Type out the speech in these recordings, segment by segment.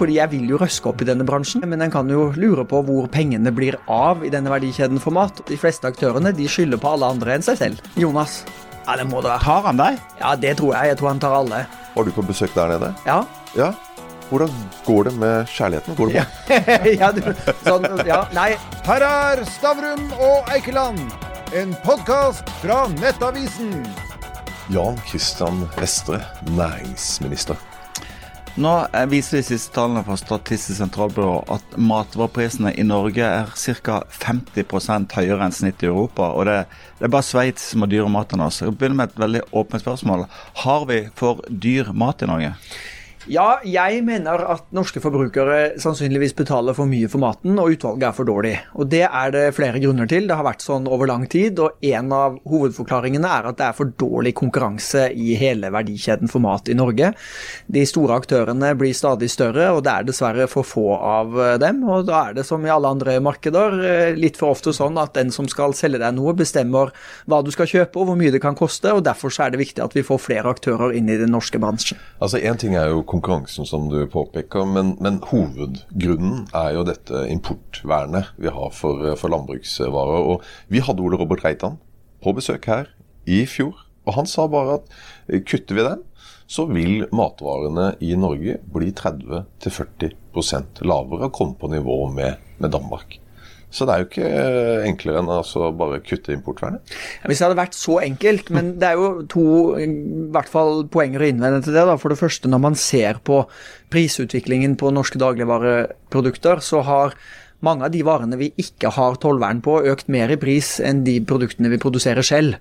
Fordi jeg vil jo røske opp i denne bransjen, men en kan jo lure på hvor pengene blir av i denne verdikjeden for mat. De fleste aktørene de skylder på alle andre enn seg selv. Jonas? Ja, det må det være. Tar han deg? Ja, det tror jeg. Jeg tror han tar alle. Var du på besøk der nede? Ja. Ja. Hvordan går det med kjærligheten? Går det bra? ja, du, sånn, ja, nei. Her er Stavrum og Eikeland, en podkast fra Nettavisen. Jan Christian Vestre, næringsminister. Nå viser de siste tallene fra Statistisk sentralbyrå at matvareprisene i Norge er ca. 50% høyere enn snittet i Europa. Og det, det er bare Sveits som har dyrere mat enn oss. Jeg begynner med et veldig åpent spørsmål. Har vi for dyr mat i Norge? Ja, jeg mener at norske forbrukere sannsynligvis betaler for mye for maten, og utvalget er for dårlig. Og Det er det flere grunner til. Det har vært sånn over lang tid, og en av hovedforklaringene er at det er for dårlig konkurranse i hele verdikjeden for mat i Norge. De store aktørene blir stadig større, og det er dessverre for få av dem. Og da er det som i alle andre markeder litt for ofte sånn at den som skal selge deg noe, bestemmer hva du skal kjøpe og hvor mye det kan koste, og derfor er det viktig at vi får flere aktører inn i den norske bransjen. Altså, en ting er jo konkurransen, som du påpeker, men, men, hovedgrunnen er jo dette importvernet vi har for, for landbruksvarer. Og Vi hadde Ole Robert Reitan på besøk her i fjor, og han sa bare at kutter vi den, så vil matvarene i Norge bli 30-40% lavere og komme på nivå med, med Danmark. Så det er jo ikke enklere enn å altså bare kutte importvernet. Hvis det hadde vært så enkelt, men det er jo to hvert fall poenger å innvende til det. Da. For det første, når man ser på prisutviklingen på norske dagligvareprodukter, så har mange av de varene vi ikke har tollvern på, økt mer i pris enn de produktene vi produserer selv.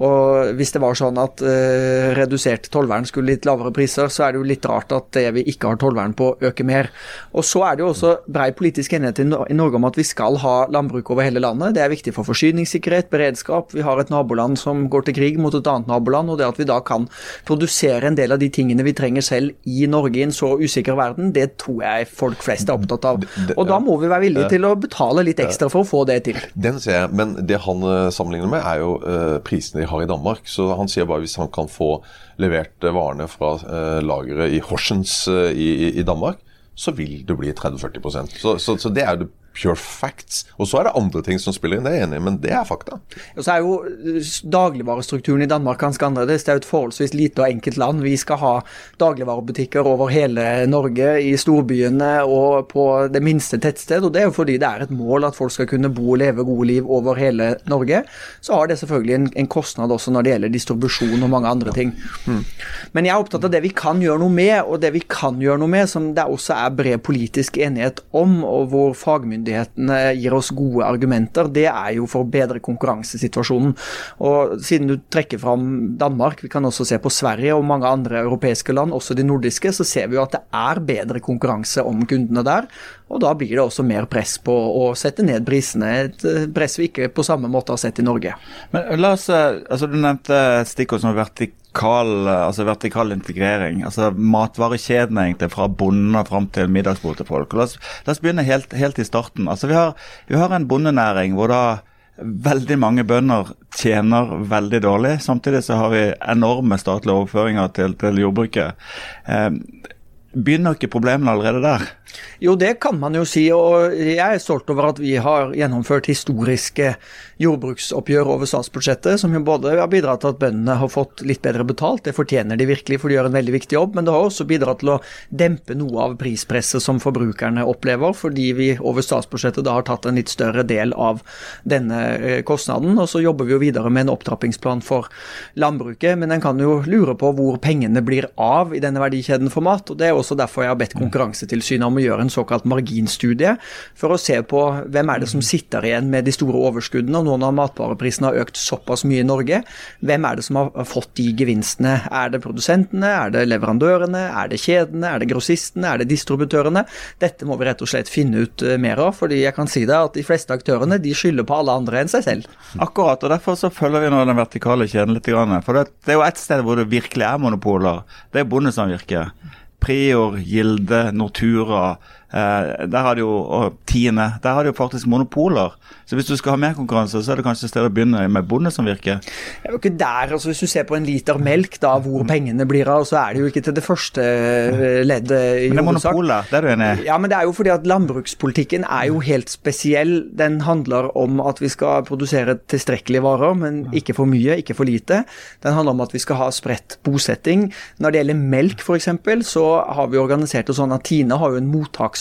Og hvis det var sånn at uh, redusert tollvern skulle litt lavere priser, så er det jo litt rart at det vi ikke har tollvern på, øker mer. Og så er det jo også brei politisk enighet i, i Norge om at vi skal ha landbruk over hele landet. Det er viktig for forsyningssikkerhet, beredskap. Vi har et naboland som går til krig mot et annet naboland, og det at vi da kan produsere en del av de tingene vi trenger selv i Norge i en så usikker verden, det tror jeg folk flest er opptatt av. Og da må vi være villige til å betale litt ekstra for å få det til. Den ser jeg, men det han eh, sammenligner med, er jo uh, prisene de har i Danmark. Så han sier bare hvis han kan få levert varene fra eh, lageret i Horsens eh, i, i, Danmark, så vil det bli 30-40 så, så, så det er det pure facts. Og så er det andre ting som spiller inn, det er jeg enig i, men det er fakta. Og så er jo eh, dagligvarestrukturen i Danmark ganske annerledes. Det er jo et forholdsvis lite og enkelt land. Vi skal ha dagligvarebutikker over hele Norge, i storbyene og på det minste tettsted. Og det er jo fordi det er et mål at folk skal kunne bo og leve gode liv over hele Norge. Så har det selvfølgelig en, en kostnad også når det gjelder distribusjon og mange andre ting. Mm. Men jeg er opptatt av det vi kan gjøre noe med, og det vi kan gjøre noe med, som det også er bred politisk enighet om, og hvor fagmyndighetene myndighetene gir oss gode argumenter, det er jo for å bedre konkurransesituasjonen. Og Siden du trekker fram Danmark, vi kan også se på Sverige og mange andre europeiske land, også de nordiske, så ser vi jo at det er bedre konkurranse om kundene der. Og da blir det også mer press på å sette ned prisene, et eh, press vi ikke på samme måte har sett i Norge. Men la oss, eh, altså Du nevnte stikkord som vertikal, eh, altså vertikal integrering. altså Matvarekjedene egentlig, fra bonden og fram til middagsbordet til folk. La oss, la oss begynne helt, helt, i starten. altså Vi har, vi har en bondenæring hvor da veldig mange bønder tjener veldig dårlig. Samtidig så har vi enorme statlige overføringer til, til jordbruket. Eh, begynner ikke problemene allerede der? Jo, det kan man jo si, og jeg er stolt over at vi har gjennomført historiske jordbruksoppgjør over statsbudsjettet, som jo både har bidratt til at bøndene har fått litt bedre betalt, det fortjener de virkelig, for de gjør en veldig viktig jobb, men det har også bidratt til å dempe noe av prispresset som forbrukerne opplever, fordi vi over statsbudsjettet da har tatt en litt større del av denne eh, kostnaden. Og så jobber vi jo videre med en opptrappingsplan for landbruket, men en kan jo lure på hvor pengene blir av i denne verdikjeden for mat, og det er også derfor jeg har bedt Konkurransetilsynet om å gjøre en såkalt marginstudie for å se på hvem er det som sitter igjen med de store overskuddene. og Nå når matvareprisene har økt såpass mye i Norge, hvem er det som har fått de gevinstene? Er det produsentene, er det leverandørene, er det kjedene, er det grossistene, er det distributørene? Dette må vi rett og slett finne ut eh, mer av, fordi jeg kan si deg at de fleste aktørene de skylder på alle andre enn seg selv. Akkurat, og derfor så følger vi nå den vertikale kjeden litt. For det, er jo et sted hvor det virkelig er monopoler. Det er bondesamvirket. Prior, Gilde, Nortura. Eh, der har de jo, og tiende, Der har de jo faktisk monopoler. Så hvis du skal ha mer konkurranse, så er det kanskje et sted å begynne med bondesamvirket? Det er jo ikke der, altså Hvis du ser på en liter melk, da, hvor pengene blir av, så er det jo ikke til det første eh, leddet. i Men det er monopoler, det er du enig i? Ja, men det er jo fordi at landbrukspolitikken er jo helt spesiell. Den handler om at vi skal produsere tilstrekkelige varer, men ikke for mye, ikke for lite. Den handler om at vi skal ha spredt bosetting. Når det gjelder melk f.eks., så har vi organisert det sånn at Tine har jo en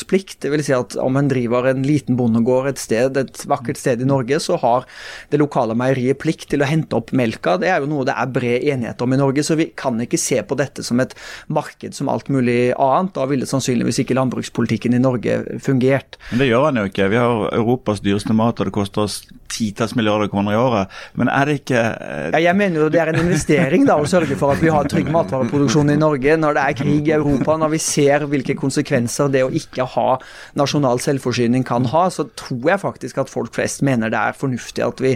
mottaksplikt. Det vil si at om en driver en liten bondegård et sted, et vakkert sted i Norge, så har det lokale meieriet plikt til å hente opp melka. Det er jo noe det er bred enighet om i Norge, så vi kan ikke se på dette som et marked som alt mulig annet. Da ville sannsynligvis ikke landbrukspolitikken i Norge fungert. Men det gjør han jo ikke. Vi har Europas dyreste mat, og det koster oss titalls milliarder kroner i året. Men er det ikke eh, Ja, jeg mener jo det er en investering da, å sørge for at vi har trygg matvareproduksjon i Norge når det er krig i Europa, når vi ser hvilke konsekvenser det å ikke ha nasjonal selvforsyning kan ha, så tror jeg faktisk at folk flest mener det er fornuftig at vi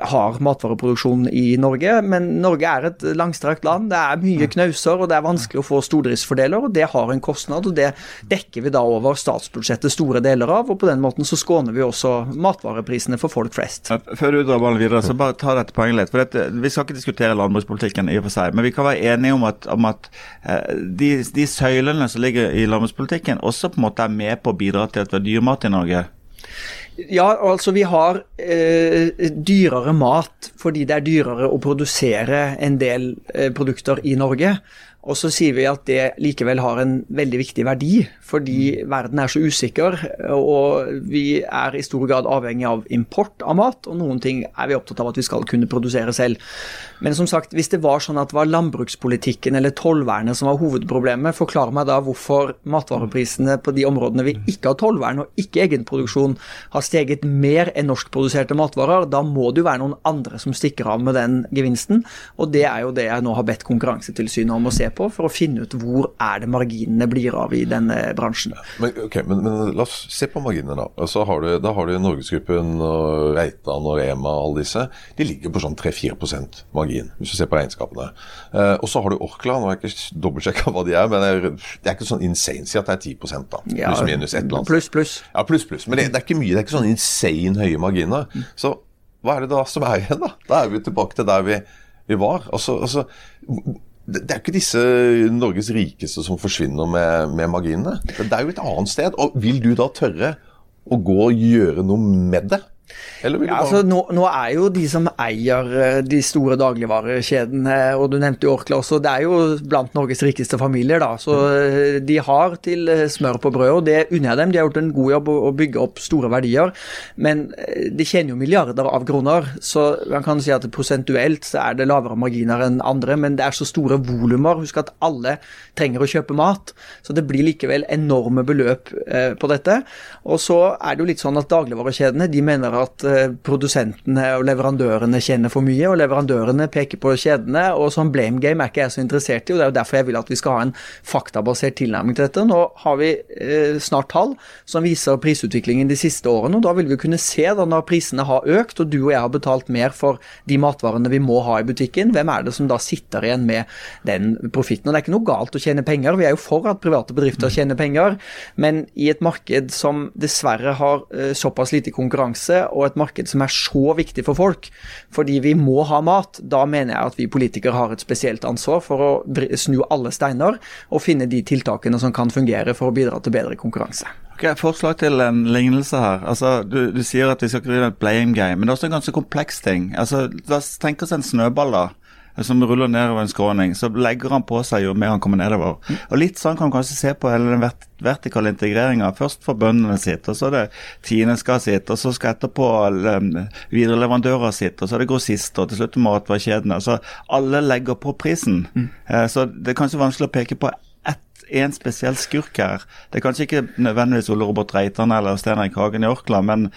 har matvareproduksjon i Norge. Men Norge er et langstrakt land, det er mye knauser og det er vanskelig å få stordriftsfordeler, og det har en kostnad. og Det dekker vi da over statsbudsjettet store deler av, og på den måten så skåner vi også matvareprisene for folk flest. Før du drar ballen videre, så bare ta dette poenget litt. for dette, Vi skal ikke diskutere landbrukspolitikken i og for seg, men vi kan være enige om at, om at eh, de, de søylene som ligger i landbrukspolitikken, også på en måte er med på å bidra til at vi har dyremat i Norge. Ja, altså vi har eh, dyrere mat fordi det er dyrere å produsere en del eh, produkter i Norge. Og så sier vi at det likevel har en veldig viktig verdi, fordi verden er så usikker, og vi er i stor grad avhengig av import av mat, og noen ting er vi opptatt av at vi skal kunne produsere selv. Men som sagt, hvis det var sånn at det var landbrukspolitikken eller tollvernet som var hovedproblemet, forklar meg da hvorfor matvareprisene på de områdene vi ikke har tollvern og ikke egenproduksjon, har steget mer enn norskproduserte matvarer. Da må det jo være noen andre som stikker av med den gevinsten, og det er jo det jeg nå har bedt Konkurransetilsynet om å se på, for å finne ut hvor er det marginene blir av i denne bransjen. Men, okay, men, men la oss se på marginene, da. Altså har du, da har du Norgesgruppen og Reitan og Rema og alle disse. De ligger på sånn 3-4 margin, hvis du ser på regnskapene. Eh, og så har du Orkla, nå har jeg ikke dobbeltsjekka hva de er, men det er, det er ikke sånn insane. Si at det er 10 da. Ja, Pluss minus et eller annet. Pluss, pluss. Ja, pluss, pluss. Men det, det er ikke mye. Det er ikke sånn insane høye marginer. Så hva er det da som er igjen, da? Da er vi tilbake til der vi, vi var. Altså, altså det er ikke disse Norges rikeste som forsvinner med, med marginene. Det er jo et annet sted. Og vil du da tørre å gå og gjøre noe med det? Ja, altså nå, nå er jo de som eier eh, de store dagligvarekjedene, og du nevnte jo Orkla også, det er jo blant Norges rikeste familier, da. Så mm. de har til eh, smør på brødet, og det unner jeg dem. De har gjort en god jobb å bygge opp store verdier. Men eh, de tjener jo milliarder av kroner, så man kan si at prosentuelt så er det lavere marginer enn andre, men det er så store volumer. Husk at alle trenger å kjøpe mat, så det blir likevel enorme beløp eh, på dette. Og så er det jo litt sånn at dagligvarekjedene de mener at eh, produsentene og leverandørene tjener for mye, og leverandørene peker på kjedene. og Sånn blame game er ikke jeg så interessert i, og det er jo derfor jeg vil at vi skal ha en faktabasert tilnærming til dette. Nå har vi eh, snart tall som viser prisutviklingen de siste årene, og da vil vi kunne se da når prisene har økt, og du og jeg har betalt mer for de matvarene vi må ha i butikken, hvem er det som da sitter igjen med den profitten? Og Det er ikke noe galt å tjene penger, vi er jo for at private bedrifter tjener penger, men i et marked som dessverre har eh, såpass lite konkurranse, og et marked som er så viktig for folk, fordi vi må ha mat, da mener jeg at vi politikere har et spesielt ansvar for å snu alle steiner og finne de tiltakene som kan fungere for å bidra til bedre konkurranse. Ok, Forslag til en lignelse her. Altså, du, du sier at vi skal ikke drive et blame game, men det er også en ganske kompleks ting. Altså, La oss en snøball da, som ruller nedover en skråning. Så legger han på seg jo mer han kommer nedover. Og Litt sånn kan man kanskje se på hele den vert vertikale integreringa. Først for bøndene sitt, og så er det Tine skal sitt, og så skal etterpå um, videre leverandører sitt, og så er det grossister, og til slutt matvarekjedene. Altså, alle legger på prisen. Eh, så det er kanskje vanskelig å peke på ett en spesiell skurk her. Det er kanskje ikke nødvendigvis Ole Robert Reitan eller Stein Erik Hagen i Orkla, men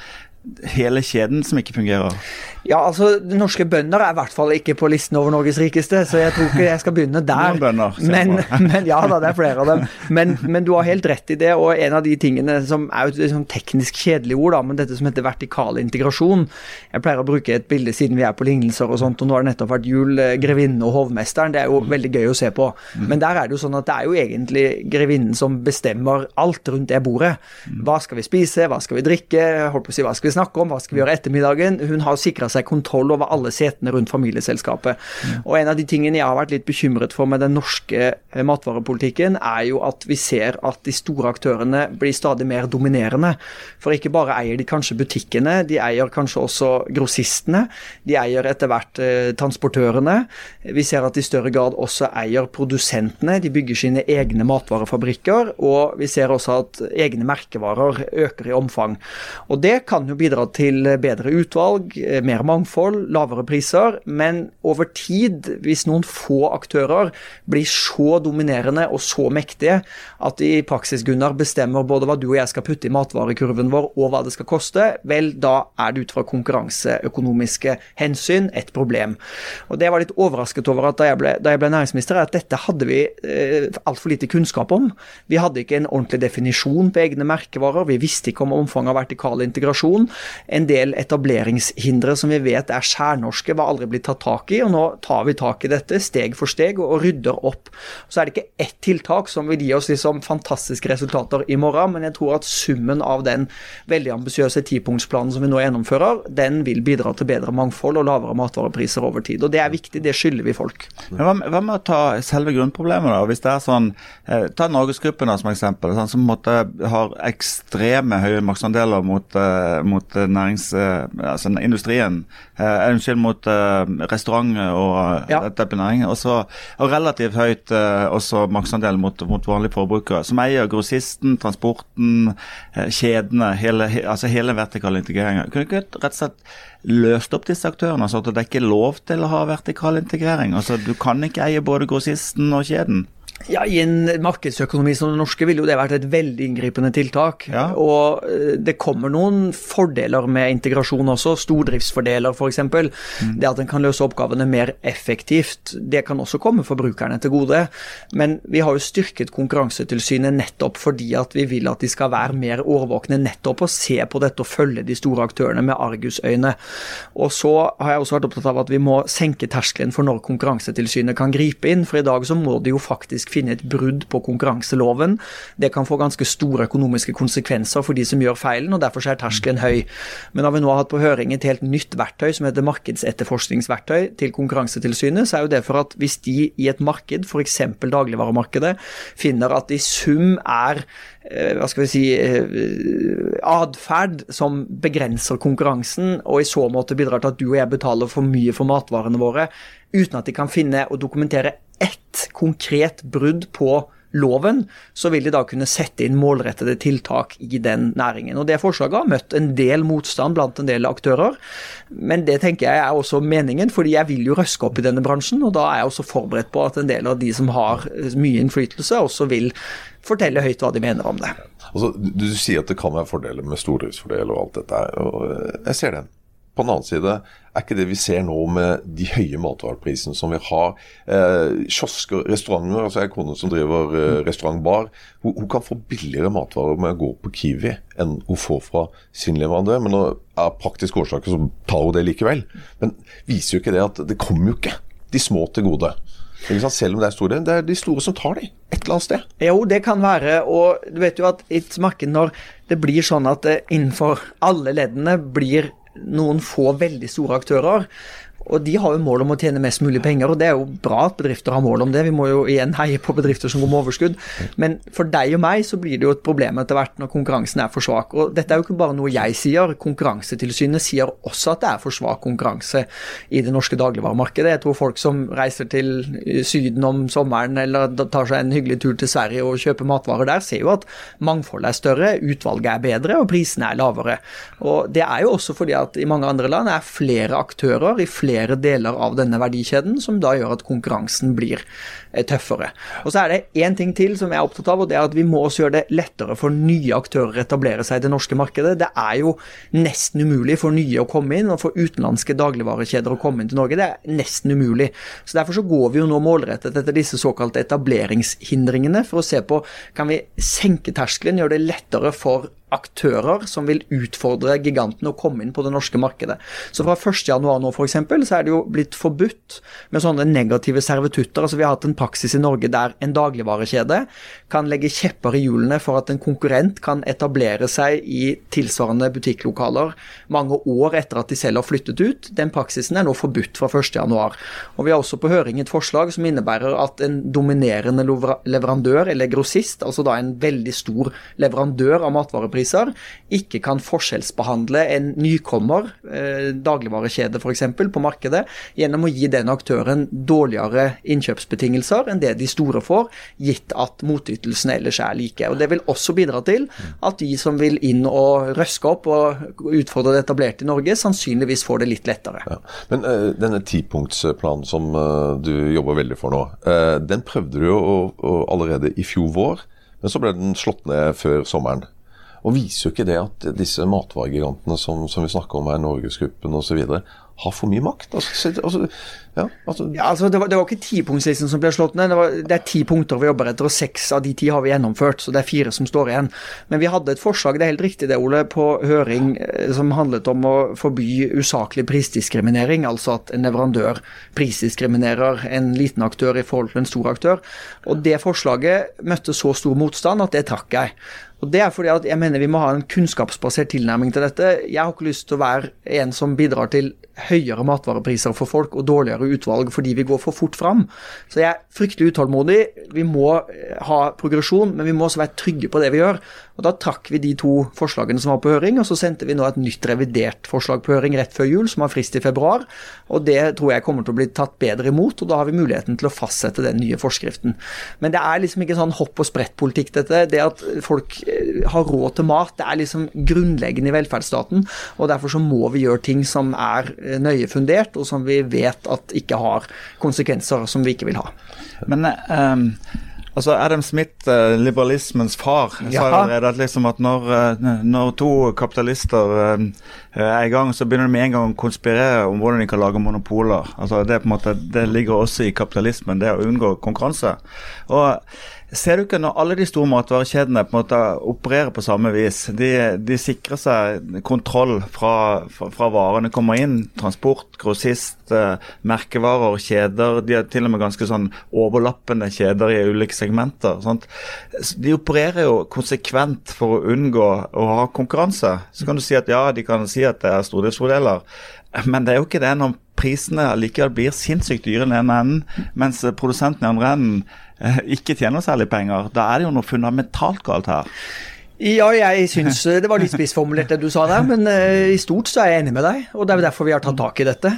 hele kjeden som ikke fungerer? Ja, altså, Norske bønder er i hvert fall ikke på listen over Norges rikeste, så jeg tror ikke jeg skal begynne der. Bønder, men, men Ja da, det er flere av dem. Men, men, du har helt rett i det. Og en av de tingene som er jo et sånn teknisk kjedelig ord, da, men dette som heter vertikal integrasjon Jeg pleier å bruke et bilde siden vi er på lignelser og sånt, og nå har det nettopp vært jul, grevinne grevinnen og hovmesteren. Det er jo veldig gøy å se på. Men der er det jo sånn at det er jo egentlig grevinnen som bestemmer alt rundt det bordet. Hva skal vi spise, hva skal vi drikke, holdt på å si, hva skal vi snakke om, hva skal vi gjøre ettermiddagen? Hun har sikra seg kontroll over alle setene rundt familieselskapet. Og En av de tingene jeg har vært litt bekymret for med den norske eh, matvarepolitikken, er jo at vi ser at de store aktørene blir stadig mer dominerende. For ikke bare eier de kanskje butikkene, de eier kanskje også grossistene. De eier etter hvert eh, transportørene. Vi ser at de i større grad også eier produsentene. De bygger sine egne matvarefabrikker. Og vi ser også at egne merkevarer øker i omfang. Og det kan jo bidra til bedre utvalg, eh, mer mangfold, lavere priser. Men over tid, hvis noen få aktører blir så dominerende og så mektige at de i praksis Gunnar, bestemmer både hva du og jeg skal putte i matvarekurven vår og hva det skal koste, vel, da er det ut fra konkurranseøkonomiske hensyn et problem. Og Det jeg var litt overrasket over da jeg ble, da jeg ble næringsminister, er at dette hadde vi eh, altfor lite kunnskap om. Vi hadde ikke en ordentlig definisjon på egne merkevarer. Vi visste ikke om omfanget av vertikal integrasjon. En del etableringshindre som vi vet er særnorske, var aldri blitt tatt tak i. og Nå tar vi tak i dette steg for steg og, rydder opp. Så er det ikke ett tiltak som vil gi oss liksom fantastiske resultater i morgen, men jeg tror at summen av den veldig ambisiøse tipunktsplanen som vi nå gjennomfører, den vil bidra til bedre mangfold og lavere matvarepriser over tid. Og Det er viktig, det skylder vi folk. Hva, med å ta selve grunnproblemet, da? Hvis det er sånn, eh, Ta Norgesgruppen som eksempel, sånn, som har ekstreme høye markedsandeler mot, eh, mot nærings, eh, altså industrien. Eh, unnskyld, mot eh, restaurant og ja. dette næring. Også, og relativt høyt eh, også markedsandel mot, mot vanlige forbrukere. Som eier grossisten, transporten, eh, kjedene, hele, he, altså hele vertikal integrering. Kunne ikke rett og slett løst opp disse aktørene, så at det er ikke lov til å ha vertikal integrering? Altså, Du kan ikke eie både grossisten og kjeden? Ja, I en markedsøkonomi som den norske ville jo det vært et veldig inngripende tiltak. Ja. Og eh, det kommer noen fordeler med integrasjon også. Stordriftsfordeler f.eks. Mm. Det at en kan løse oppgavene mer effektivt. Det kan også komme forbrukerne til gode. Men vi har jo styrket Konkurransetilsynet nettopp fordi at vi vil at de skal være mer årvåkne nettopp og se på dette og følge de store aktørene med argusøyne. Og så har jeg også vært opptatt av at vi må senke terskelen for når Konkurransetilsynet kan gripe inn. For i dag så må de jo faktisk faktisk finne et brudd på konkurranseloven. Det kan få ganske store økonomiske konsekvenser for de som gjør feilen, og derfor er terskelen høy. Men når vi nå har hatt på høring et helt nytt verktøy som heter markedsetterforskningsverktøy til Konkurransetilsynet, så er jo det for at hvis de i et marked, f.eks. dagligvaremarkedet, finner at i sum er eh, hva skal vi si eh, atferd som begrenser konkurransen, og i så måte bidrar til at du og jeg betaler for mye for matvarene våre, uten at de kan finne og dokumentere ett konkret brudd på loven, så vil de da kunne sette inn målrettede tiltak i den næringen. Og Det forslaget har møtt en del motstand blant en del aktører, men det tenker jeg er også meningen, fordi jeg vil jo røske opp i denne bransjen, og da er jeg også forberedt på at en del av de som har mye innflytelse, også vil fortelle høyt hva de mener om det. Altså, du sier at det kan være fordeler med stordriftsfordel og alt dette, og jeg ser den. På den annen side er ikke det vi ser nå med de høye matvareprisene som vi har. Eh, kiosker, restauranter. altså Jeg har kone som driver eh, restaurantbar. Hun, hun, kan få billigere matvarer med å gå på Kiwi enn hun får fra sin leverandør. Men av praktiske årsaker så tar hun det likevel. Men viser jo ikke det at det kommer jo ikke de små til gode. Selv om det er store. Det er de store som tar de, et eller annet sted. Jo, det kan være. Og du vet jo at i et marked når det blir sånn at det innenfor alle leddene blir noen få veldig store aktører. Og de har jo mål om å tjene mest mulig penger, og det er jo bra at bedrifter har mål om det. Vi må jo igjen heie på bedrifter som går med overskudd. Men for deg og meg så blir det jo et problem etter hvert når konkurransen er for svak. Og dette er jo ikke bare noe jeg sier. Konkurransetilsynet sier også at det er for svak konkurranse i det norske dagligvaremarkedet. Jeg tror folk som reiser til Syden om sommeren eller tar seg en hyggelig tur til Sverige og kjøper matvarer der, ser jo at mangfoldet er større, utvalget er bedre og prisene er lavere. Og det er jo også fordi at i mange andre land er flere aktører i flere flere deler av denne verdikjeden, som da gjør at konkurransen blir tøffere. Og Så er det én ting til som jeg er opptatt av, og det er at vi må også gjøre det lettere for nye aktører å etablere seg i det norske markedet. Det er jo nesten umulig for nye å komme inn, og for utenlandske dagligvarekjeder å komme inn til Norge. Det er nesten umulig. Så Derfor så går vi jo nå målrettet etter disse såkalte etableringshindringene, for å se på kan vi senke terskelen, gjøre det lettere for aktører som vil utfordre gigantene å komme inn på det norske markedet. Så fra 1.1 nå f.eks. så er det jo blitt forbudt med sånne negative servitutter. Altså Vi har hatt en praksis i Norge der en dagligvarekjede kan legge kjepper i hjulene for at en konkurrent kan etablere seg i tilsvarende butikklokaler mange år etter at de selv har flyttet ut. Den praksisen er nå forbudt fra 1.1. Og vi har også på høring et forslag som innebærer at en dominerende leverandør eller grossist, altså da en veldig stor leverandør av matvarepriser, ikke kan forskjellsbehandle en nykommer, eh, dagligvarekjede f.eks., på markedet, gjennom å gi den aktøren dårligere innkjøpsbetingelser enn det de store får, gitt at motytelsene ellers er like. Og Det vil også bidra til at de som vil inn og røske opp og utfordre det etablerte i Norge, sannsynligvis får det litt lettere. Ja. Men uh, denne tipunktsplanen som uh, du jobber veldig for nå, uh, den prøvde du jo allerede i fjor vår, men så ble den slått ned før sommeren. Og viser jo ikke det at disse matvaregigantene som, som vi snakker om her, Norgesgruppen osv., har for mye makt? Altså, altså, ja, altså. Ja, altså det, var, det var ikke tipunktslisten som ble slått ned. Det, var, det, er ti punkter vi jobber etter, og seks av de ti har vi gjennomført. Så det er fire som står igjen. Men vi hadde et forslag, det er helt riktig det, Ole, på høring eh, som handlet om å forby usaklig prisdiskriminering. Altså at en leverandør prisdiskriminerer en liten aktør i forhold til en stor aktør. Og det forslaget møtte så stor motstand at det trakk jeg. Og Det er fordi at jeg mener vi må ha en kunnskapsbasert tilnærming til dette. Jeg har ikke lyst til å være en som bidrar til høyere matvarepriser for folk og dårligere utvalg fordi vi går for fort fram. Så jeg er fryktelig utålmodig. Vi må eh, ha progresjon, men vi må også være trygge på det vi gjør. Og Da trakk vi de to forslagene som var på høring, og så sendte vi nå et nytt revidert forslag på høring rett før jul, som har frist i februar. og Det tror jeg kommer til å bli tatt bedre imot, og da har vi muligheten til å fastsette den nye forskriften. Men det er liksom ikke sånn hopp og sprett-politikk, dette. Det at folk eh, har råd til mat, det er liksom grunnleggende i velferdsstaten. og Derfor så må vi gjøre ting som er nøye fundert, og som vi vet at ikke har konsekvenser som vi ikke vil ha. Men um Altså Adam Smith, uh, liberalismens far, sa allerede at, liksom at når, uh, når, to kapitalister er i gang, så begynner de med en gang å konspirere om hvordan de kan lage monopoler. Altså Det, måte, det ligger også i kapitalismen, det å unngå konkurranse. Og Ser du ikke når alle de store matvarekjedene på en måte opererer på samme vis? De, de sikrer seg kontroll fra, fra, fra, varene kommer inn. Transport, grossist, eh, merkevarer, kjeder. De har til og med ganske sånn overlappende kjeder i ulike segmenter. Sant? De opererer jo konsekvent for å unngå å ha konkurranse. Så kan du si at ja, de kan si at det er stordriftsfordeler, men det er jo ikke det når prisene likevel blir sinnssykt dyre i den ene enden, mens produsenten i andre enden ikke tjener særlig penger. Da er det jo noe fundamentalt galt her. Ja, jeg syns det var litt spissformulert det du sa der, men uh, i stort så er jeg enig med deg. Og det er derfor vi har tatt tak i dette.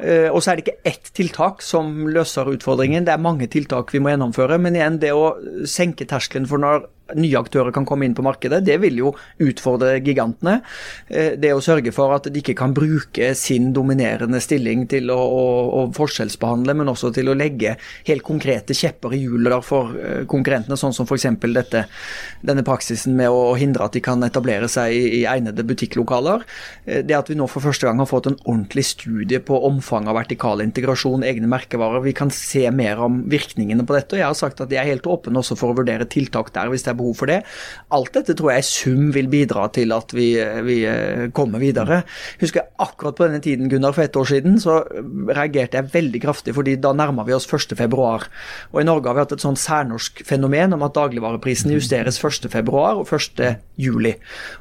Uh, og så er det ikke ett tiltak som løser utfordringen, det er mange tiltak vi må gjennomføre. Men igjen, det å senke terskelen for når nye aktører kan komme inn på markedet. Det vil jo utfordre gigantene. Eh, det å sørge for at de ikke kan bruke sin dominerende stilling til å, å, å forskjellsbehandle, men også til å legge helt konkrete kjepper i hjulet for eh, konkurrentene, sånn som f.eks. denne praksisen med å hindre at de kan etablere seg i, i egnede butikklokaler. Eh, det at vi nå for første gang har fått en ordentlig studie på omfanget av vertikal integrasjon, egne merkevarer. Vi kan se mer om virkningene på dette. og Jeg har sagt at jeg er helt åpen også for å vurdere tiltak der hvis det er behov for det. Alt dette tror jeg i sum vil bidra til at vi, vi eh, kommer videre. Husker jeg akkurat på denne tiden, Gunnar, for ett år siden, så reagerte jeg veldig kraftig, fordi da nærma vi oss 1.2. Og i Norge har vi hatt et sånn særnorsk fenomen om at dagligvareprisen justeres 1.2. og 1.7.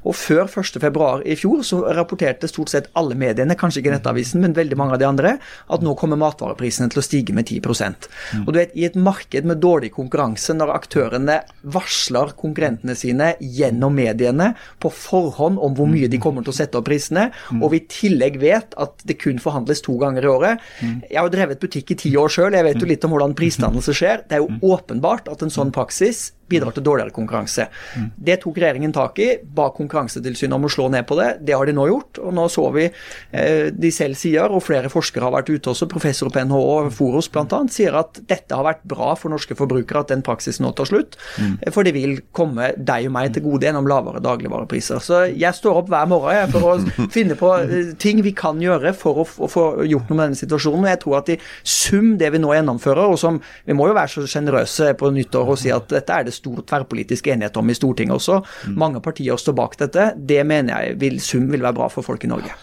Og før 1.2. i fjor så rapporterte stort sett alle mediene, kanskje ikke Nettavisen, men veldig mange av de andre, at nå kommer matvareprisene til å stige med 10% Og du vet, I et marked med dårlig konkurranse, når aktørene varsler varsler konkurrentene sine gjennom mediene på forhånd om hvor mye de kommer til å sette opp prisene, og vi i tillegg vet at det kun forhandles to ganger i året. Jeg har jo drevet butikk i ti år sjøl, jeg vet jo litt om hvordan prisdannelse skjer. Det er jo åpenbart at en sånn praksis bidrar til dårligere konkurranse. Det tok regjeringen tak i, ba Konkurransetilsynet om å slå ned på det. Det har de nå gjort. og Nå så vi eh, de selv sier, og flere forskere har vært ute også, professor på NHO og Foros bl.a., sier at dette har vært bra for norske forbrukere at den praksisen nå tar slutt. For det vil komme deg og meg til gode gjennom lavere dagligvarepriser. Så jeg står opp hver morgen jeg, for å finne på eh, ting vi kan gjøre for å, å få gjort noe med denne situasjonen. Og jeg tror at i sum det vi nå gjennomfører, og som vi må jo være så sjenerøse på nyttår og si at dette er det stor tverrpolitisk enighet om i Stortinget også. Mange partier står bak dette. Det mener jeg vil, sum vil være bra for folk i Norge.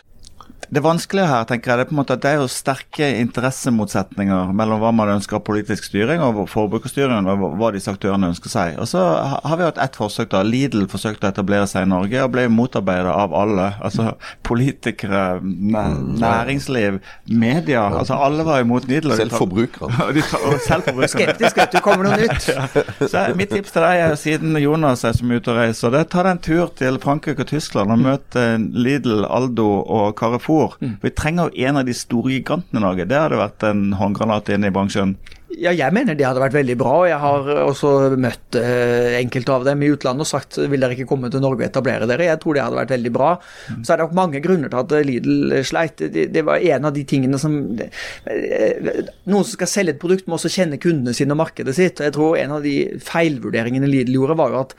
Det vanskelige her tenker jeg, det er på en måte at det er jo sterke interessemotsetninger mellom hva man ønsker av politisk styring og forbrukerstyring, og hva disse aktørene ønsker seg. Og så har vi hatt ett forsøk. da, Lidl forsøkte å etablere seg i Norge og ble motarbeidet av alle. altså Politikere, næringsliv, media. altså Alle var imot Lidl. Selv forbrukere. Forbrukere. Skeptisk, vet du. Kommer noe nytt? Så Mitt tips til deg er siden Jonas er som er ute og reiser, det er ta deg en tur til Frankrike og Tyskland og møte Lidl, Aldo og Carrefour. Vi trenger en av de store gigantene i Norge. Det hadde vært en håndgranat inn i bransjen. Ja, jeg mener det hadde vært veldig bra. og Jeg har også møtt eh, enkelte av dem i utlandet og sagt vil dere ikke komme til Norge og etablere dere. Jeg tror det hadde vært veldig bra. Så er det nok mange grunner til at Lidl sleit. Det, det var en av de tingene som eh, Noen som skal selge et produkt, må også kjenne kundene sine og markedet sitt. Jeg tror en av de feilvurderingene Lidl gjorde, var jo at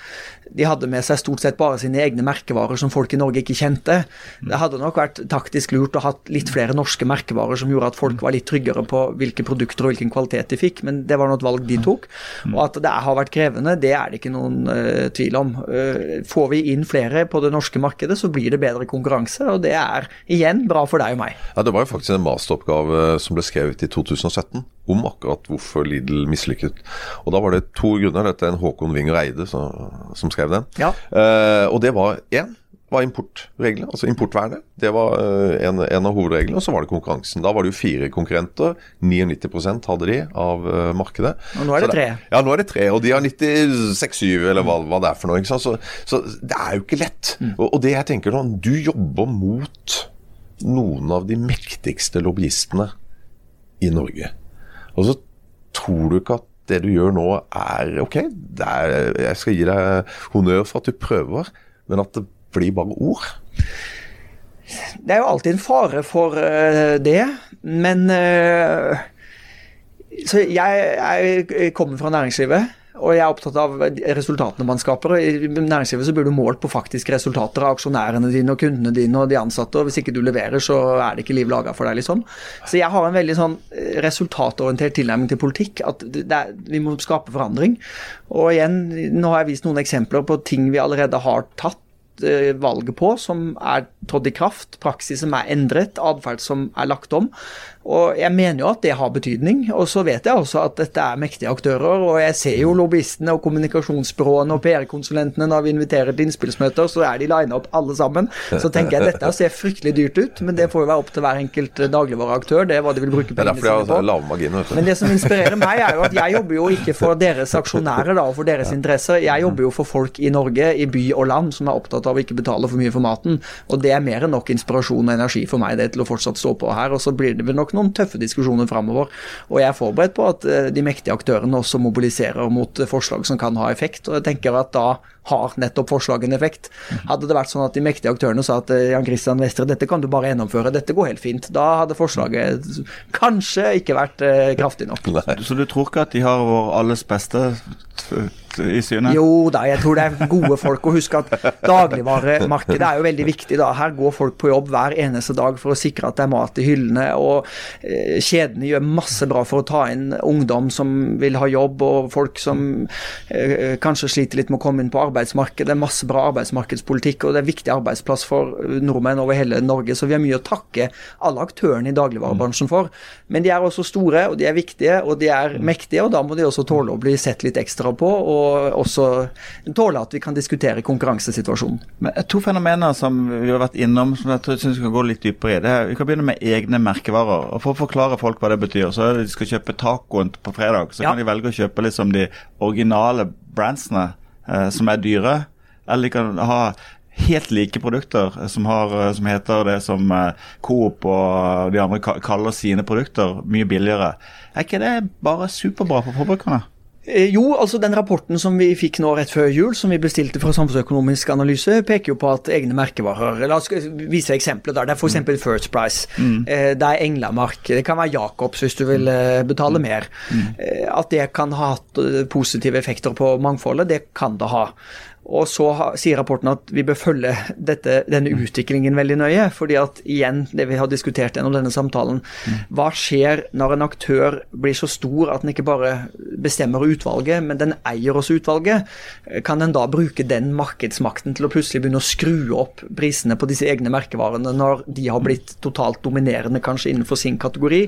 de hadde med seg stort sett bare sine egne merkevarer som folk i Norge ikke kjente. Det hadde nok vært taktisk lurt å ha litt flere norske merkevarer som gjorde at folk var litt tryggere på hvilke produkter og hvilken kvalitet de fikk, men det var nå et valg de tok. Og at det har vært krevende, det er det ikke noen uh, tvil om. Uh, får vi inn flere på det norske markedet, så blir det bedre konkurranse, og det er igjen bra for deg og meg. Ja, Det var jo faktisk en masteroppgave som ble skrevet i 2017 om akkurat hvorfor Lidl mislykket. Og Da var det to grunner. Dette er en Håkon Winger Eide som, som skrev den. Ja. Uh, og det var én var importreglene, altså importvernet. Det var eh, en, en av hovedreglene. Og så var det konkurransen. Da var det jo fire konkurrenter. 99% hadde de av eh, markedet. Og nå er det Så tre. Ja, nå er det tre, og de har 96-7, eller hva, hva det er for noe. ikke? Så, så det er jo ikke lett. Mm. Og, og det jeg tenker nå, du jobber mot noen av de mektigste lobbyistene i Norge. Og så tror du ikke at det du gjør nå er ok, det er, jeg skal gi deg honnør for at du prøver, men at det blir bare ord. Det er jo alltid en fare for eh, det, men eh, Så jeg, jeg kommer fra næringslivet. Og jeg er opptatt av resultatene man skaper. og I næringslivet så blir du målt på faktiske resultater av aksjonærene dine og kundene dine og de ansatte. og Hvis ikke du leverer, så er det ikke liv laga for deg. liksom. Så jeg har en veldig sånn eh, resultatorientert tilnærming til politikk. At er, vi må skape forandring. Og igjen, nå har jeg vist noen eksempler på ting vi allerede har tatt valget på, som er trådt i kraft, praksis som er endret, atferd som er lagt om. Og Jeg mener jo at det har betydning. Og så vet jeg også at dette er mektige aktører. Og jeg ser jo lobbyistene og kommunikasjonsbyråene og PR-konsulentene når vi inviterer til innspillsmøter, så er de lina opp alle sammen. Så tenker jeg dette ser fryktelig dyrt ut, men det får jo være opp til hver enkelt dagligvareaktør. Det er hva de vil bruke pengene sine på. lave marginer. Men det som inspirerer meg, er jo at jeg jobber jo ikke for deres aksjonærer da, og for deres interesser. Jeg jobber jo for folk i Norge, i by og land, som er opptatt av å ikke betale for mye for maten. Og det er mer enn nok inspirasjon og energi for meg det til å fortsatt stå på her. Og så blir det vel nok noen tøffe diskusjoner framover. Og jeg er forberedt på at eh, de mektige aktørene også mobiliserer mot eh, forslag som kan ha effekt. Og jeg tenker at da har nettopp forslagene effekt. Hadde det vært sånn at de mektige aktørene sa at eh, Jan Christian Vestre, dette kan du bare gjennomføre, dette går helt fint, da hadde forslaget kanskje ikke vært eh, kraftig nok. Så du tror ikke at de har vår alles beste i synet? Jo da, jeg tror det er gode folk. Og husk at dagligvaremarkedet er jo veldig viktig. da. Her går folk på jobb hver eneste dag for å sikre at det er mat i hyllene. Og eh, kjedene gjør masse bra for å ta inn ungdom som vil ha jobb, og folk som eh, kanskje sliter litt med å komme inn på arbeidsmarkedet. Det er masse bra arbeidsmarkedspolitikk, og det er en viktig arbeidsplass for nordmenn over hele Norge. Så vi har mye å takke alle aktørene i dagligvarebransjen for. Men de er også store, og de er viktige, og de er mektige, og da må de også tåle å bli sett litt ekstra på, og også tåle at vi kan diskutere konkurransesituasjonen. Men To fenomener som vi har vært innom, som jeg tror- vi kan gå litt dypere i. det er, Vi kan begynne med egne merkevarer. og For å forklare folk hva det betyr, så er det de skal kjøpe tacoen på fredag, så Ja. kan de velge å kjøpe liksom de originale brandsene eh, som er dyre, eller de kan ha helt like produkter eh, som, har, eh, som heter det som eh, Coop og de andre kaller sine produkter, mye billigere. Er ikke det bare superbra for forbrukerne? Eh, Jo, altså den rapporten som vi fikk nå rett før jul, som vi bestilte fra Samfunnsøkonomisk analyse, peker jo på at egne merkevarer La oss vise eksempler. der. Det er f.eks. First Price. Mm. Det er Englamark. Det kan være Jacobs hvis du vil eh, betale mer. Mm. At det kan ha hatt eh, positive effekter på mangfoldet, det kan det ha. Og så sier rapporten at vi bør følge dette, denne utviklingen veldig nøye. fordi at igjen, det vi har diskutert gjennom denne samtalen, hva skjer når en aktør blir så stor at den ikke bare bestemmer utvalget, men den eier også utvalget? Kan en da bruke den markedsmakten til å plutselig begynne å skru opp prisene på disse egne merkevarene når de har blitt totalt dominerende kanskje innenfor sin kategori?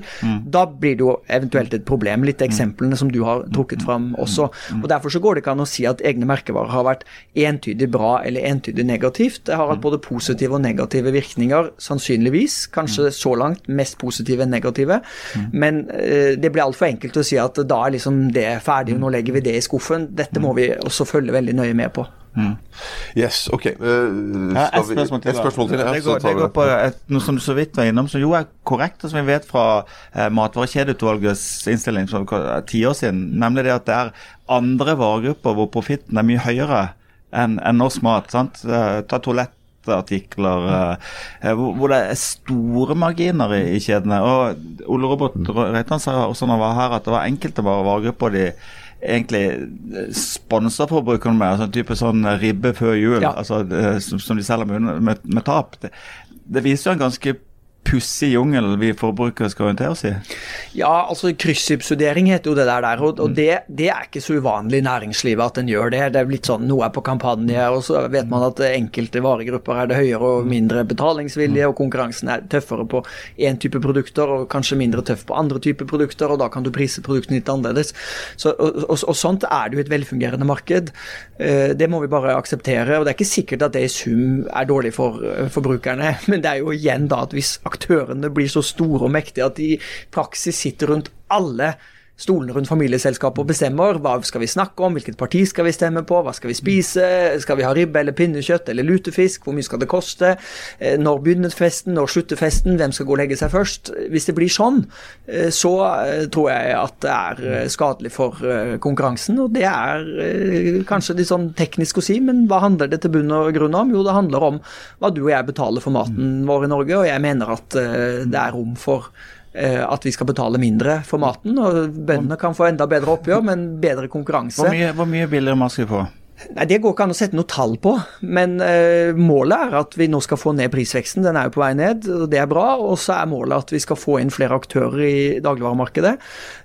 Da blir det jo eventuelt et problem. Litt eksemplene som du har trukket fram også. Og Derfor så går det ikke an å si at egne merkevarer har vært entydig bra eller entydig negativt. Det har hatt både positive og negative virkninger, sannsynligvis. Kanskje så langt mest positive enn negative. Men eh, det blir altfor enkelt å si at da er liksom det ferdig, og nå legger vi det i skuffen. Dette må vi også følge veldig nøye med på. Yes, ok. Uh, Ja, skal et spørsmål til. Et spørsmål til, ja. det, går, det går på et, noe som du så vidt var innom, som jo er korrekt, og som vi vet fra eh, Matvarekjedeutvalgets innstilling for ti år siden, nemlig det at det er andre varegrupper hvor profitten er mye høyere enn en norsk mat. sant? Eh, Ta toalettartikler, eh, hvor, hvor det er store marginer i, i kjedene. Og Ole Robert Reitan sa også når han var her, at det var enkelte vare- varegrupper de egentlig eh, sponser forbrukerne med. altså en type sånn ribbe før jul, Ja. altså, eh, som, som de selger med, med, med tap. Det, det viser jo en ganske pussig jungel vi forbrukere skal orientere oss i. Ja, altså kryssubsidiering heter jo det der, der og, og det, det er ikke så uvanlig i næringslivet at en gjør det. Det er blitt sånn noe er på kampanje, og så vet man at enkelte varegrupper er det høyere og mindre betalingsvilje, og konkurransen er tøffere på én type produkter og kanskje mindre tøff på andre typer produkter, og da kan du prise produktene litt annerledes. Så, og, og, og sånt er det jo et velfungerende marked. Eh, Det må vi bare akseptere, og det er ikke sikkert at det i sum er dårlig for eh, forbrukerne, men det er jo igjen da at hvis aktørene blir så store og mektige at de i praksis sitter rundt alle stolene rundt familieselskapet og bestemmer hva skal vi snakke om, hvilket parti skal vi stemme på, hva skal vi spise, skal vi ha ribbe eller pinnekjøtt eller lutefisk, hvor mye skal det koste, Eh, når begynner festen, når slutter festen, hvem skal gå og legge seg først. Hvis det blir sånn, eh, så eh, tror jeg at det er skadelig for konkurransen, og det er kanskje litt sånn teknisk å si, men hva handler det til bunn og grunn om? Jo, det handler om hva du og jeg betaler for maten vår i Norge, og jeg mener at det er rom for at vi skal betale mindre for maten, og bøndene kan få enda bedre oppgjør, men bedre konkurranse. Hvor mye, hvor mye billigere mat skal vi få? Nei, Det går ikke an å sette noe tall på, men eh, målet er at vi nå skal få ned prisveksten. Den er jo på vei ned, og det er bra. Og så er målet at vi skal få inn flere aktører i dagligvaremarkedet.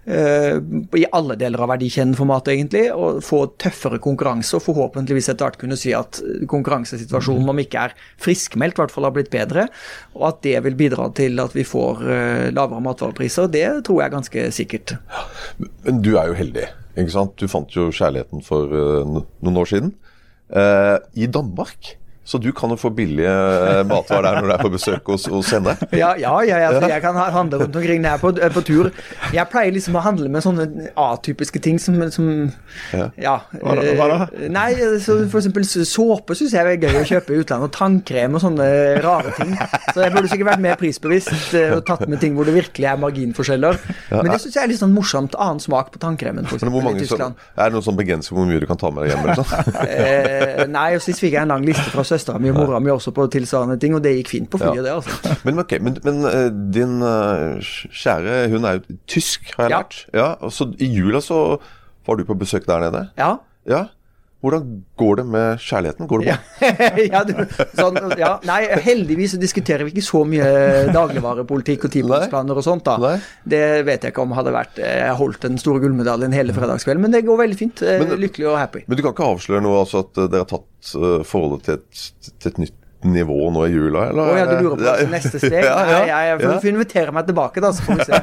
eh, I alle deler av verdikjeden for mat, egentlig. Og få tøffere konkurranse, og forhåpentligvis etter hvert kunne si at konkurransesituasjonen, om ikke er friskmeldt, i hvert fall har blitt bedre. Og at det vil bidra til at vi får eh, lavere matvarepriser. Det tror jeg er ganske sikkert. Men du er jo heldig. Ikke sant? Du fant jo kjærligheten for eh, noen år siden. Eh, I Danmark. Så du kan jo få billige eh, matvarer der når du er på besøk hos, hos henne. Ja, ja, ja, ja altså, jeg kan handle rundt omkring når jeg er på, er på tur. Jeg pleier liksom å handle med sånne atypiske ting som, som Ja. ja. Hva da- hva da? eh, Nei, så for eksempel såpe syns jeg er gøy å kjøpe i utlandet, og tannkrem og sånne rare ting. Så jeg burde sikkert vært mer prisbevisst eh, og tatt med ting hvor det virkelig er marginforskjeller. Men det syns jeg er litt sånn morsomt. Annen smak på tannkremen, eksempel, i Tyskland. som, Tyskland. er det noen sånn begrensning på hvor mye du kan ta med deg hjem? Eller sånn? Eh, nei, og sist fikk jeg en lang liste fra søstera mi og mora mi også på tilsvarende ting, og det gikk fint på flyet, det, altså. Men, ok, men, men eh, din eh, kjære, hun er jo tysk, har jeg Ja. lært. Ja, og så I jula så var du på besøk der nede. Ja. Ja. Hvordan går det med kjærligheten? Går det bra? ja, du, sånn, ja, nei, heldigvis så diskuterer vi ikke så mye dagligvarepolitikk og tipunktsplaner og sånt. da. Nei. Det vet jeg ikke om hadde vært Jeg holdt den store gullmedaljen hele fredagskvelden, men det går veldig fint. Eh, Men- Lykkelig og happy. Men du kan ikke avsløre noe, altså at eh, dere har tatt eh, forholdet til et, til et nytt nivå nå i jula, eller? Å ja, du lurer på Ja, neste steg? Ja, ja, Nei, jeg, jeg får invitere meg tilbake, da, så får vi se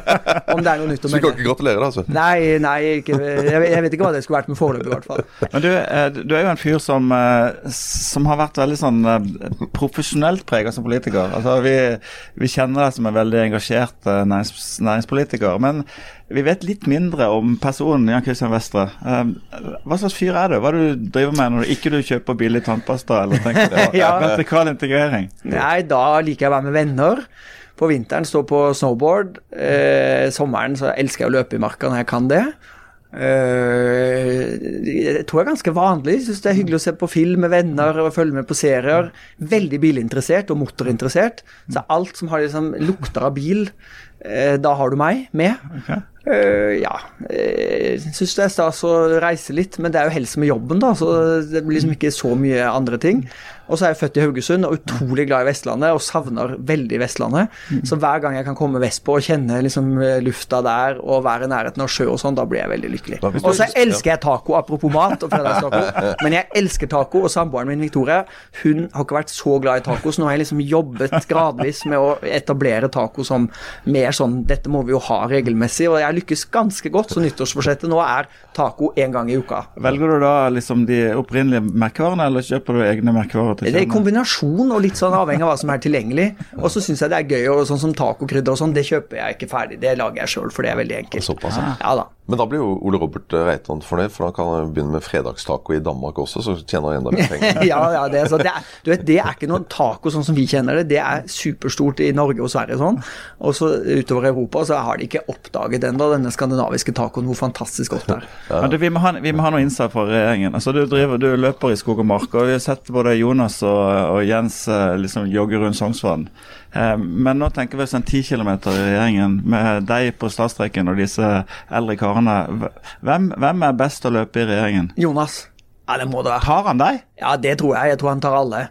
om det er noe nytt å Så du kan melde. ikke gratulere, altså? Nei, nei, ikke, jeg, jeg vet ikke hva det skulle vært med foreløpig, i hvert fall. Men du, eh, du er jo en fyr som, eh, som har vært veldig sånn eh, profesjonelt prega som politiker. Altså, vi, vi kjenner deg som en veldig engasjert nærings, næringspolitiker. Men vi vet litt mindre om personen Jan Christian Vestre. Eh, Hva slags fyr er du? Hva er det du driver med når du ikke du kjøper billig tannpasta eller tenker på Ja. Integrering? Nei, da liker jeg å være med venner. På vinteren stå på snowboard. Eh, sommeren så elsker jeg å løpe i marka når jeg kan det. Uh, jeg tror jeg er ganske vanlig. Syns det er hyggelig å se på film med venner og følge med på serier. Veldig bilinteressert og motorinteressert. Så alt som har liksom lukter av bil, uh, da har du meg med. Uh, ja. Jeg syns det er stas å reise litt, men det er jo helst med jobben, da. Så det blir liksom ikke så mye andre ting. Og så er jeg født i Haugesund og utrolig glad i Vestlandet og savner veldig Vestlandet. Så hver gang jeg kan komme vestpå og kjenne liksom lufta der og være i nærheten av sjø og sånn, da blir jeg veldig lykkelig. Og så elsker jeg taco, apropos mat og fredagstaco. Men jeg elsker taco, og samboeren min Victoria hun har ikke vært så glad i taco, så nå har jeg liksom jobbet gradvis med å etablere taco som mer sånn Dette må vi jo ha regelmessig, og jeg lykkes ganske godt, så nyttårsforsettet nå er taco én gang i uka. Velger du da liksom de opprinnelige merkevarene, eller kjøper du egne merkevarer Det er kombinasjon og litt sånn avhengig av hva som er tilgjengelig. Og så syns jeg det er gøy, og sånn som tacokrydder og sånn, det kjøper jeg ikke ferdig. Det lager jeg sjøl, for det er veldig enkelt. Såpass, ja. Ja da. Men da blir jo Ole Robert Reitan fornøyd, for da kan han begynne med fredagstaco i Danmark også, så tjener han enda mer penger. ja, ja, det, så det, er, du vet, det er ikke noen taco sånn som vi kjenner det. Det er superstort i Norge og Sverige sånn. Og så utover Europa så har de ikke oppdaget ennå, denne skandinaviske tacoen, hvor fantastisk godt det er. Men du, vi, må ha, vi må ha noe innsats fra regjeringen. Altså, du, driver, du løper i skog og mark, og vi har sett både Jonas og, og Jens eh, liksom jogge rundt Sognsvann. Eh, men nå tenker vi oss en 10 km i regjeringen med deg på startstreken og disse eldre karene. Hvem, hvem er best å løpe i regjeringen? Jonas. Ja, det må det være. Tar han deg? Ja, det tror jeg. Jeg tror han tar alle.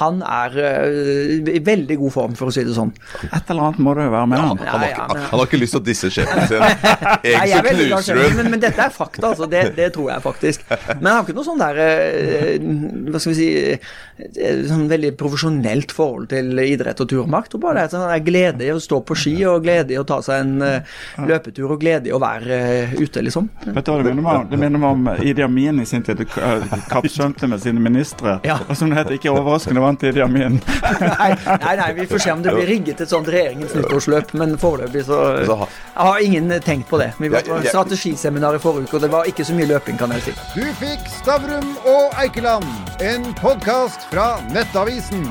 Han er uh, i veldig god form, for å si det sånn. Et eller annet må det jo være med han. Han, har Ja, ja, han har ikke lyst til å disse sjefen sin. Jeg er glad knuser du men, men dette er fakta, altså. Det, det tror jeg faktisk. Men han har ikke noe sånn der uh, Hva skal vi si eh, Sånn veldig profesjonelt forhold til idrett og turmakt. Og bare det sånn, han er glede i å stå på ski, og glede i å ta seg en uh, løpetur, og glede i å være ute, liksom. Vet du hva Det minner meg om, det minner meg om Idi Amin i sin tid. Kappsvømte med sine ministre. Ja. Og som det heter, ikke overraskende vant Idi min. Nei, nei, nei, vi får se om det blir rigget et sånt regjeringens nyttårsløp, men foreløpig så Så Jeg har ingen tenkt på det. Vi var på strategiseminar i forrige uke, og det var ikke så mye løping, kan jeg si. Du fikk Stavrum og Eikeland, en podkast fra Nettavisen.